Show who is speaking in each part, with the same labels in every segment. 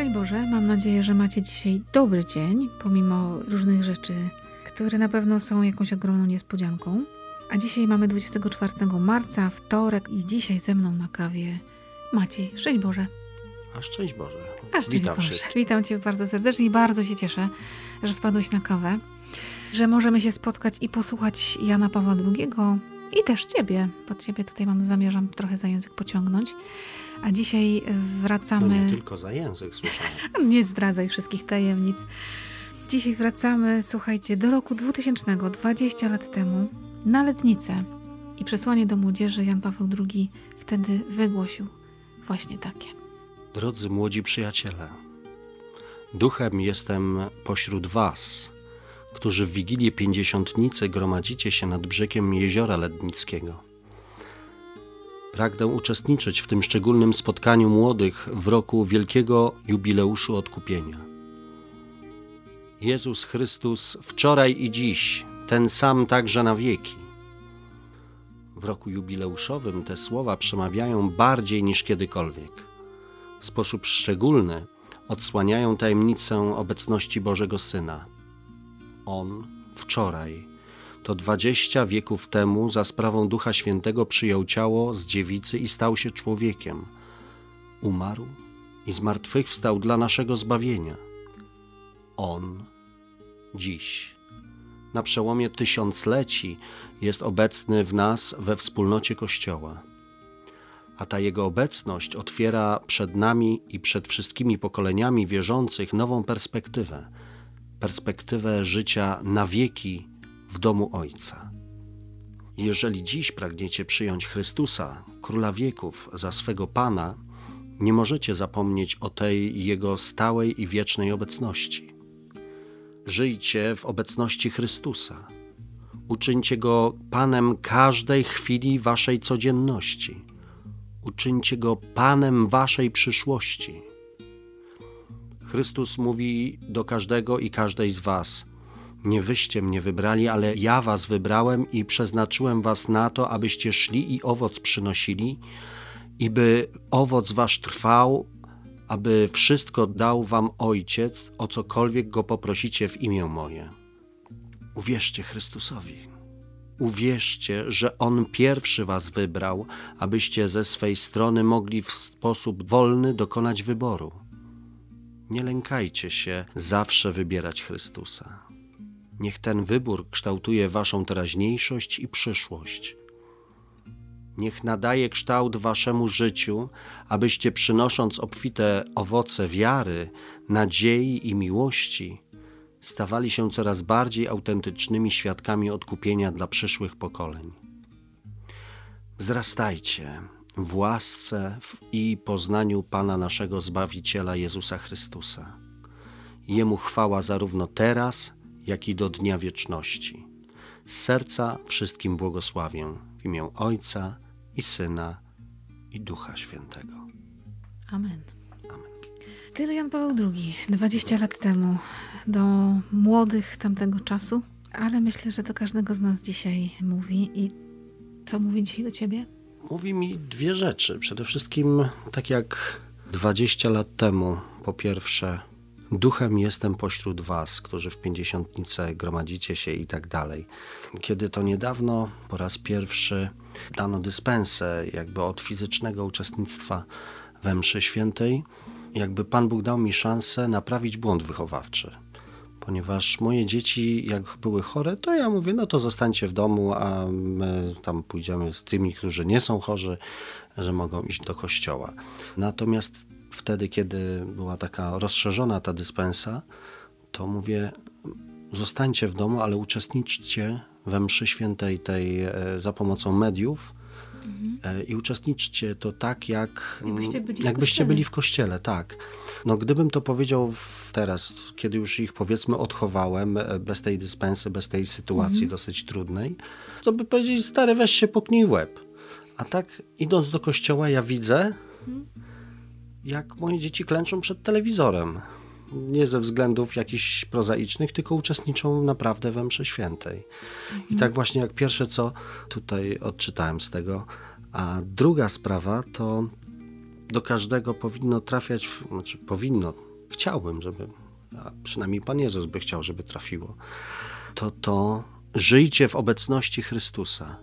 Speaker 1: Szczęść Boże, mam nadzieję, że macie dzisiaj dobry dzień, pomimo różnych rzeczy, które na pewno są jakąś ogromną niespodzianką. A dzisiaj mamy 24 marca, wtorek i dzisiaj ze mną na kawie Maciej. Szczęść Boże.
Speaker 2: A szczęść Boże.
Speaker 1: A szczęść
Speaker 2: Witam
Speaker 1: Boże.
Speaker 2: wszystkich.
Speaker 1: Witam Cię bardzo serdecznie i bardzo się cieszę, że wpadłeś na kawę, że możemy się spotkać i posłuchać Jana Pawła II i też Ciebie, bo Ciebie tutaj mam, zamierzam trochę za język pociągnąć. A dzisiaj
Speaker 2: No
Speaker 1: wracamy...
Speaker 2: nie tylko za język słyszałem.
Speaker 1: Nie zdradzaj wszystkich tajemnic. Dzisiaj wracamy, słuchajcie, do roku 2000, 20 lat temu, na letnicę. I przesłanie do młodzieży Jan Paweł II wtedy wygłosił właśnie takie.
Speaker 2: Drodzy młodzi przyjaciele, duchem jestem pośród was, którzy w Wigilię Pięćdziesiątnicy gromadzicie się nad brzegiem jeziora Lednickiego. Pragnę uczestniczyć w tym szczególnym spotkaniu młodych w roku wielkiego jubileuszu odkupienia. Jezus Chrystus wczoraj i dziś, ten sam także na wieki. W roku jubileuszowym te słowa przemawiają bardziej niż kiedykolwiek. W sposób szczególny odsłaniają tajemnicę obecności Bożego Syna. On wczoraj, to dwadzieścia wieków temu, za sprawą Ducha Świętego przyjął ciało z dziewicy i stał się człowiekiem. Umarł i zmartwychwstał dla naszego zbawienia. On dziś, na przełomie tysiącleci, jest obecny w nas we wspólnocie Kościoła. A ta Jego obecność otwiera przed nami i przed wszystkimi pokoleniami wierzących nową perspektywę perspektywę życia na wieki w domu Ojca. Jeżeli dziś pragniecie przyjąć Chrystusa, Króla wieków, za swego Pana, nie możecie zapomnieć o tej Jego stałej i wiecznej obecności. Żyjcie w obecności Chrystusa. Uczyńcie Go Panem każdej chwili Waszej codzienności. Uczyńcie Go Panem Waszej przyszłości. Chrystus mówi do każdego i każdej z Was: Nie wyście mnie wybrali, ale ja Was wybrałem i przeznaczyłem Was na to, abyście szli i owoc przynosili, i by owoc Wasz trwał, aby wszystko dał Wam Ojciec, o cokolwiek go poprosicie w imię moje. Uwierzcie Chrystusowi. Uwierzcie, że On pierwszy Was wybrał, abyście ze swej strony mogli w sposób wolny dokonać wyboru. Nie lękajcie się zawsze wybierać Chrystusa. Niech ten wybór kształtuje Waszą teraźniejszość i przyszłość. Niech nadaje kształt Waszemu życiu, abyście przynosząc obfite owoce wiary, nadziei i miłości, stawali się coraz bardziej autentycznymi świadkami odkupienia dla przyszłych pokoleń. Wzrastajcie w łasce i poznaniu Pana naszego Zbawiciela Jezusa Chrystusa. Jemu chwała zarówno teraz, jak i do dnia wieczności. Z serca wszystkim błogosławię w imię Ojca i Syna i Ducha Świętego.
Speaker 1: Amen.
Speaker 2: Amen.
Speaker 1: Tyle Jan Paweł II, 20 lat temu, do młodych tamtego czasu, ale myślę, że do każdego z nas dzisiaj mówi. I co mówi dzisiaj do ciebie?
Speaker 2: Mówi mi dwie rzeczy. Przede wszystkim, tak jak 20 lat temu, po pierwsze, duchem jestem pośród was, którzy w pięćdziesiątnicę gromadzicie się i tak dalej. Kiedy to niedawno po raz pierwszy dano dyspensę jakby od fizycznego uczestnictwa we mszy świętej, jakby Pan Bóg dał mi szansę naprawić błąd wychowawczy ponieważ moje dzieci, jak były chore, to ja mówię, no to zostańcie w domu, a my tam pójdziemy z tymi, którzy nie są chorzy, że mogą iść do kościoła. Natomiast wtedy, kiedy była taka rozszerzona ta dyspensa, to mówię, zostańcie w domu, ale uczestniczcie we mszy świętej tej e, za pomocą mediów, E, i uczestniczcie to tak, jak
Speaker 1: Jakbyście byli w
Speaker 2: jakbyście
Speaker 1: kościele.
Speaker 2: byli w kościele, tak. No gdybym to powiedział w- teraz, kiedy już ich powiedzmy odchowałem, e, bez tej dyspensy, bez tej sytuacji dosyć trudnej, to by powiedzieć, stary, weź się puknij w łeb. A tak idąc do kościoła, ja widzę, jak moje dzieci klęczą przed telewizorem. Nie ze względów jakichś prozaicznych, tylko uczestniczą naprawdę we mszy świętej. I tak właśnie jak pierwsze, co tutaj odczytałem z tego. A druga sprawa to do każdego powinno trafiać, znaczy powinno, chciałbym, żeby, a przynajmniej Pan Jezus by chciał, żeby trafiło, to to żyjcie w obecności Chrystusa.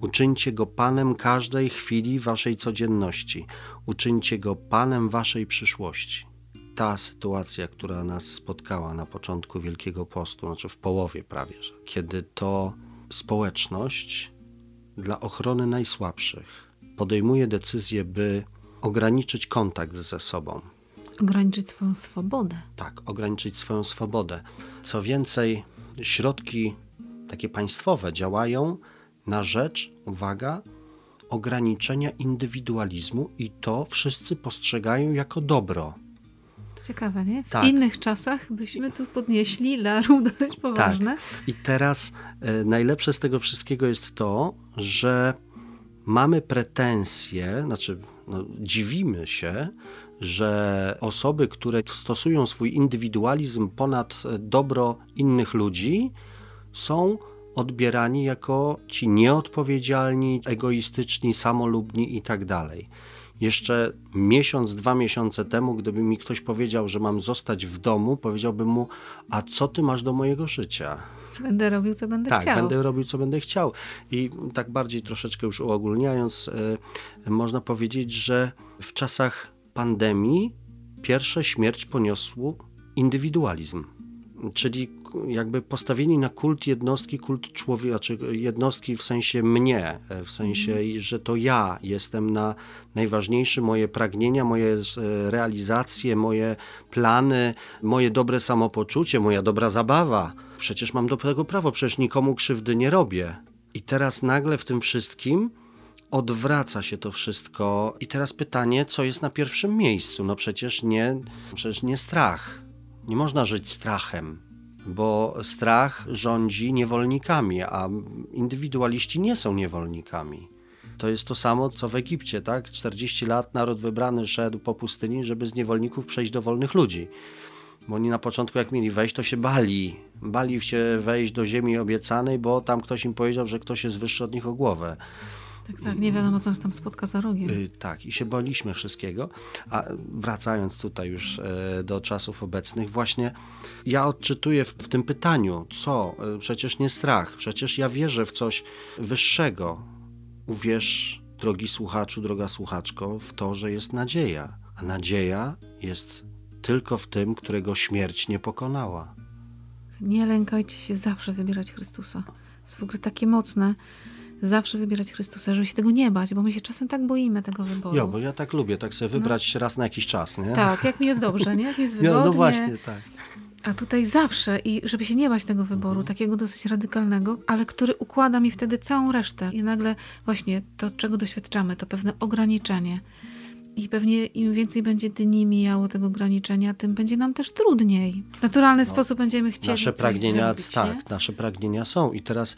Speaker 2: Uczyńcie Go Panem każdej chwili waszej codzienności. Uczyńcie Go Panem waszej przyszłości. Ta sytuacja, która nas spotkała na początku Wielkiego Postu, znaczy w połowie prawie, kiedy to społeczność dla ochrony najsłabszych podejmuje decyzję, by ograniczyć kontakt ze sobą.
Speaker 1: Ograniczyć swoją swobodę.
Speaker 2: Tak, ograniczyć swoją swobodę. Co więcej, środki takie państwowe działają na rzecz, uwaga, ograniczenia indywidualizmu i to wszyscy postrzegają jako dobro.
Speaker 1: Ciekawe, nie? W tak. innych czasach byśmy tu podnieśli larum dosyć poważne.
Speaker 2: Tak. I teraz e, najlepsze z tego wszystkiego jest to, że mamy pretensje, znaczy no, dziwimy się, że osoby, które stosują swój indywidualizm ponad dobro innych ludzi, są odbierani jako ci nieodpowiedzialni, egoistyczni, samolubni i tak dalej. Jeszcze miesiąc, dwa miesiące temu, gdyby mi ktoś powiedział, że mam zostać w domu, powiedziałbym mu: A co ty masz do mojego życia?
Speaker 1: Będę robił, co będę
Speaker 2: tak,
Speaker 1: chciał.
Speaker 2: Tak, będę robił, co będę chciał. I tak bardziej troszeczkę już uogólniając, yy, można powiedzieć, że w czasach pandemii pierwsze śmierć poniosł indywidualizm. Czyli jakby postawieni na kult jednostki, kult człowieka, czy jednostki w sensie mnie, w sensie, mhm. że to ja jestem na najważniejsze moje pragnienia, moje realizacje, moje plany, moje dobre samopoczucie, moja dobra zabawa. Przecież mam do tego prawo, przecież nikomu krzywdy nie robię. I teraz nagle w tym wszystkim odwraca się to wszystko. I teraz pytanie, co jest na pierwszym miejscu? No przecież nie, przecież nie strach. Nie można żyć strachem bo strach rządzi niewolnikami, a indywidualiści nie są niewolnikami. To jest to samo, co w Egipcie, tak? 40 lat naród wybrany szedł po pustyni, żeby z niewolników przejść do wolnych ludzi. Bo oni na początku, jak mieli wejść, to się bali. Bali się wejść do ziemi obiecanej, bo tam ktoś im powiedział, że ktoś jest wyższy od nich o głowę.
Speaker 1: Tak, tak, nie wiadomo, co nas tam spotka za rogiem. Y,
Speaker 2: tak, i się baliśmy wszystkiego. A wracając tutaj już e, do czasów obecnych, właśnie ja odczytuję w, w tym pytaniu, co? E, przecież nie strach, przecież ja wierzę w coś wyższego. Uwierz, drogi słuchaczu, droga słuchaczko, w to, że jest nadzieja. A nadzieja jest tylko w tym, którego śmierć nie pokonała.
Speaker 1: Nie lękajcie się zawsze wybierać Chrystusa. Jest w ogóle takie mocne zawsze wybierać Chrystusa, żeby się tego nie bać, bo my się czasem tak boimy tego wyboru.
Speaker 2: Jo, bo ja tak lubię, tak sobie no. wybrać no. raz na jakiś czas, nie?
Speaker 1: Tak, jak mi jest dobrze, nie? Jak mi jest wygodnie.
Speaker 2: No, no właśnie, tak.
Speaker 1: A tutaj zawsze i żeby się nie bać tego wyboru, mhm. takiego dosyć radykalnego, ale który układa mi wtedy całą resztę. I nagle właśnie to, czego doświadczamy, to pewne ograniczenie. I pewnie im więcej będzie dni mijało tego ograniczenia, tym będzie nam też trudniej. W naturalny no, sposób będziemy chcieli.
Speaker 2: Nasze pragnienia,
Speaker 1: zrobić,
Speaker 2: tak, nie? nasze pragnienia są. I teraz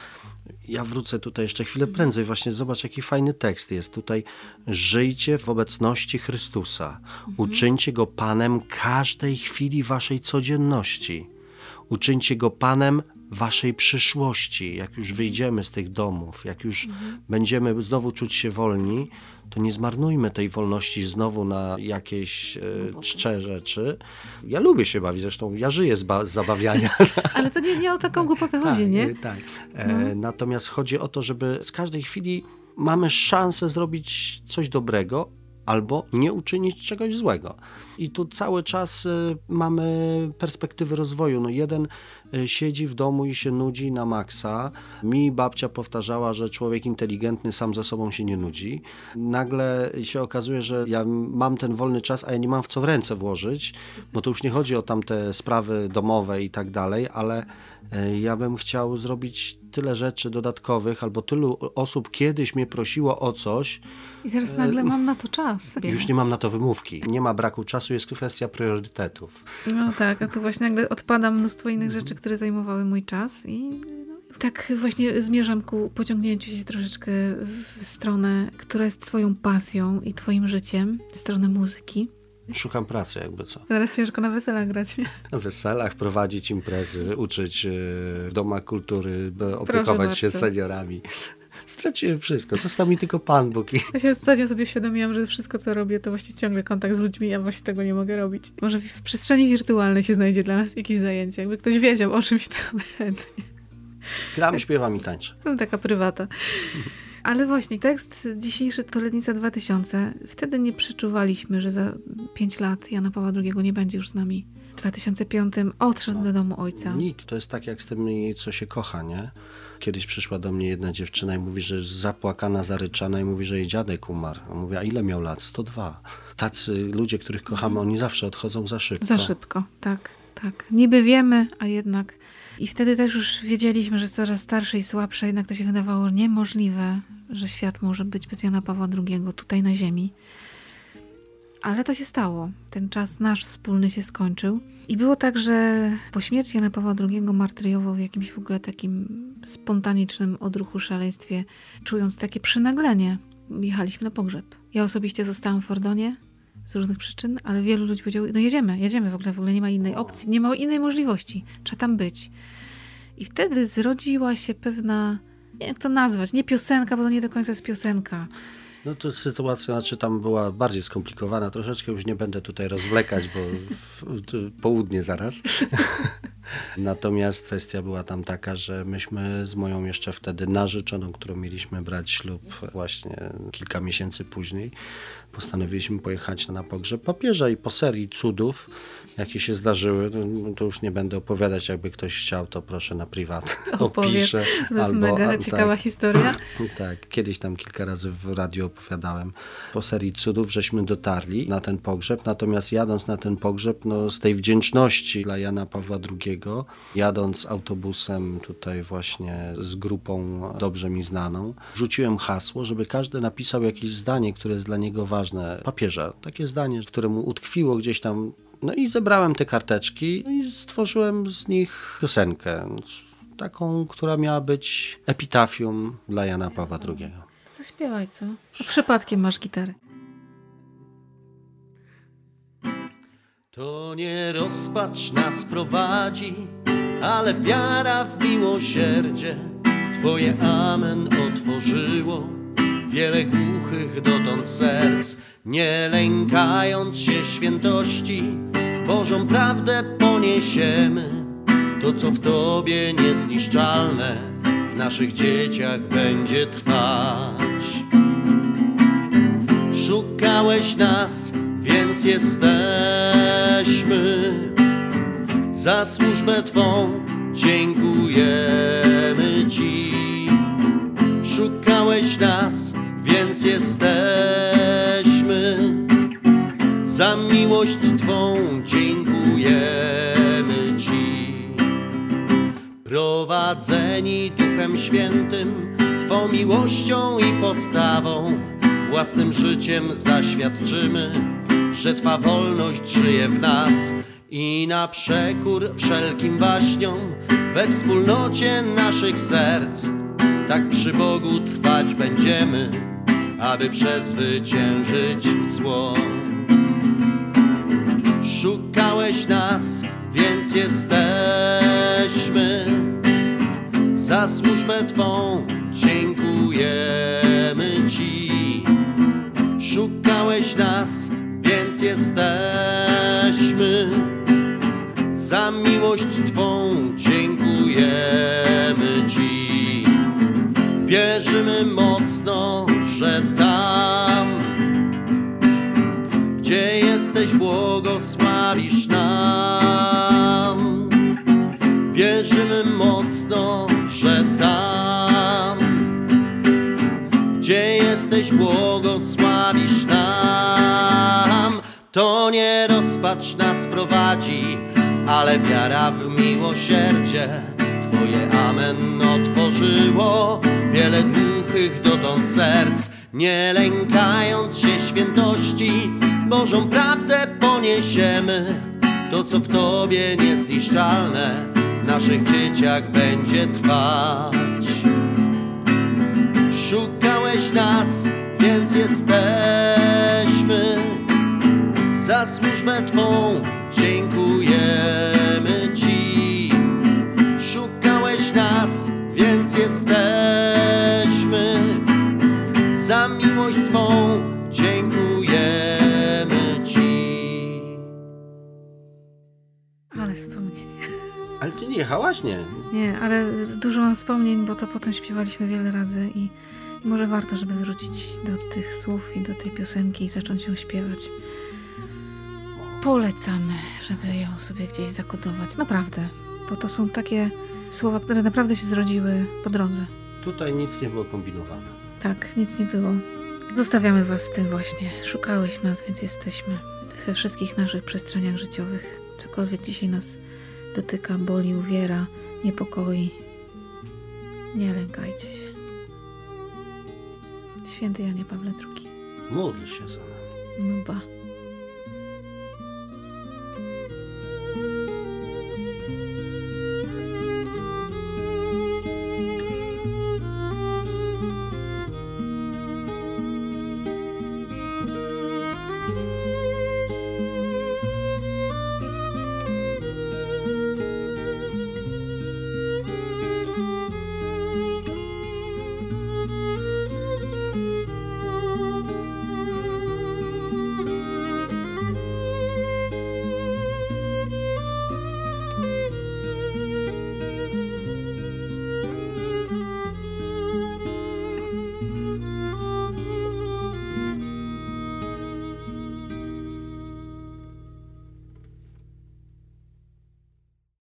Speaker 2: ja wrócę tutaj jeszcze chwilę prędzej. Właśnie zobacz, jaki fajny tekst jest tutaj. Żyjcie w obecności Chrystusa. Mhm. Uczyńcie go Panem każdej chwili waszej codzienności. Uczyńcie go Panem waszej przyszłości. Jak już wyjdziemy z tych domów, jak już mhm. będziemy znowu czuć się wolni, to nie zmarnujmy tej wolności znowu na jakieś e, no czcze rzeczy. Ja lubię się bawić, zresztą ja żyję z, z zabawiania.
Speaker 1: Ale to nie, nie o taką głupotę tak, chodzi, nie?
Speaker 2: Tak. E, no. Natomiast chodzi o to, żeby z każdej chwili mamy szansę zrobić coś dobrego, albo nie uczynić czegoś złego. I tu cały czas y, mamy perspektywy rozwoju. No jeden y, siedzi w domu i się nudzi na maksa. Mi babcia powtarzała, że człowiek inteligentny sam ze sobą się nie nudzi. Nagle się okazuje, że ja mam ten wolny czas, a ja nie mam w co w ręce włożyć, bo to już nie chodzi o tamte sprawy domowe i tak dalej, ale y, ja bym chciał zrobić tyle rzeczy dodatkowych, albo tylu osób kiedyś mnie prosiło o coś.
Speaker 1: I teraz nagle mam na to czas.
Speaker 2: Już nie mam na to wymówki. Nie ma braku czasu, jest kwestia priorytetów.
Speaker 1: No tak, a tu właśnie nagle odpada mnóstwo innych rzeczy, które zajmowały mój czas i no, tak właśnie zmierzam ku pociągnięciu się troszeczkę w stronę, która jest twoją pasją i twoim życiem, w stronę muzyki.
Speaker 2: Szukam pracy, jakby co.
Speaker 1: Teraz ciężko na weselach grać, nie?
Speaker 2: Na weselach, prowadzić imprezy, uczyć e, w domach kultury, opiekować się seniorami. Straciłem wszystko, został mi tylko Pan Bóg.
Speaker 1: Ja się ostatnio sobie świadomiłam, że wszystko, co robię, to właściwie ciągle kontakt z ludźmi, ja właśnie tego nie mogę robić. Może w przestrzeni wirtualnej się znajdzie dla nas jakieś zajęcie, jakby ktoś wiedział o czymś, to chętnie.
Speaker 2: Gram, śpiewam i tańczę.
Speaker 1: No, taka prywata. Ale właśnie, tekst dzisiejszy to Letnica 2000. Wtedy nie przeczuwaliśmy, że za 5 lat Jana Pawła II nie będzie już z nami. W 2005 odszedł no, do domu ojca.
Speaker 2: Nikt, to jest tak jak z tym, co się kocha, nie? Kiedyś przyszła do mnie jedna dziewczyna i mówi, że jest zapłakana, zaryczana i mówi, że jej dziadek umarł. A mówię, a ile miał lat? 102. Tacy ludzie, których kochamy, oni zawsze odchodzą za szybko.
Speaker 1: Za szybko, tak, tak. Niby wiemy, a jednak i wtedy też już wiedzieliśmy, że coraz starsze i słabsze, jednak to się wydawało niemożliwe, że świat może być bez Jana Pawła II tutaj na ziemi. Ale to się stało. Ten czas nasz wspólny się skończył. I było tak, że po śmierci Jana Pawła II martyriowo w jakimś w ogóle takim spontanicznym odruchu, szaleństwie, czując takie przynaglenie, jechaliśmy na pogrzeb. Ja osobiście zostałam w Fordonie, z różnych przyczyn, ale wielu ludzi powiedziało, no jedziemy, jedziemy w ogóle, w ogóle nie ma innej opcji, nie ma innej możliwości, trzeba tam być. I wtedy zrodziła się pewna, nie jak to nazwać, nie piosenka, bo to nie do końca jest piosenka,
Speaker 2: no to sytuacja, znaczy tam była bardziej skomplikowana. Troszeczkę już nie będę tutaj rozwlekać, bo w, w, południe zaraz. Natomiast kwestia była tam taka, że myśmy z moją jeszcze wtedy narzeczoną, którą mieliśmy brać ślub właśnie kilka miesięcy później, postanowiliśmy pojechać na pogrzeb papieża i po serii cudów, jakie się zdarzyły, to już nie będę opowiadać, jakby ktoś chciał, to proszę na prywat opiszę.
Speaker 1: To jest albo, mega ciekawa
Speaker 2: tak,
Speaker 1: historia.
Speaker 2: Tak, kiedyś tam kilka razy w radiu opowiadałem. Po serii cudów żeśmy dotarli na ten pogrzeb, natomiast jadąc na ten pogrzeb, no z tej wdzięczności dla Jana Pawła II, jadąc autobusem tutaj właśnie z grupą dobrze mi znaną, rzuciłem hasło, żeby każdy napisał jakieś zdanie, które jest dla niego ważne. Papieża. Takie zdanie, które mu utkwiło gdzieś tam. No i zebrałem te karteczki no i stworzyłem z nich piosenkę. Taką, która miała być epitafium dla Jana Pawła II.
Speaker 1: Zaśpiewaj, co? Przypadkiem masz gitarę.
Speaker 2: To nie rozpacz nas prowadzi, ale wiara w miłosierdzie. Twoje amen otworzyło. Wiele głuchych dotąd serc, nie lękając się świętości, Bożą prawdę poniesiemy, to co w Tobie niezniszczalne, w naszych dzieciach będzie trwać. Szukałeś nas, więc jesteśmy. Za służbę Twą dziękujemy Ci. Szukałeś nas, więc jesteśmy. Za miłość Twą dziękujemy Ci. Prowadzeni Duchem Świętym, Twą miłością i postawą, własnym życiem zaświadczymy, że Twa wolność żyje w nas i na przekór wszelkim waśniom we wspólnocie naszych serc. Tak przy Bogu trwać będziemy, aby przezwyciężyć zło. Szukałeś nas, więc jesteśmy. Za służbę Twą dziękujemy Ci. Szukałeś nas, jesteśmy. Za miłość Twą dziękujemy Ci. Wierzymy mocno, że tam, gdzie jesteś, błogosławisz nam. Wierzymy mocno, że tam, gdzie jesteś, błogosławisz rozpacz nas prowadzi, ale wiara w miłosierdzie Twoje amen otworzyło wiele głuchych dotąd serc, nie lękając się świętości, Bożą prawdę poniesiemy. To, co w Tobie niezniszczalne, w naszych dzieciach będzie trwać. Szukałeś nas, więc jesteśmy. Za służbę Twą dziękujemy Ci. Szukałeś nas, więc jesteśmy. za miłość Twą dziękujemy Ci.
Speaker 1: Ale wspomnień.
Speaker 2: Ale Ty nie jechałaś? Nie.
Speaker 1: Nie, ale dużo mam wspomnień, bo to potem śpiewaliśmy wiele razy i może warto, żeby wrócić do tych słów i do tej piosenki i zacząć ją śpiewać. Polecamy, żeby ją sobie gdzieś zakodować. Naprawdę, bo to są takie słowa, które naprawdę się zrodziły po drodze.
Speaker 2: Tutaj nic nie było kombinowane.
Speaker 1: Tak, nic nie było. Zostawiamy Was z tym właśnie. Szukałeś nas, więc jesteśmy we wszystkich naszych przestrzeniach życiowych. Cokolwiek dzisiaj nas dotyka, boli, uwiera, niepokoi. Nie lękajcie się. Święty Janie Pawle II.
Speaker 2: Módl się za nami.
Speaker 1: No ba.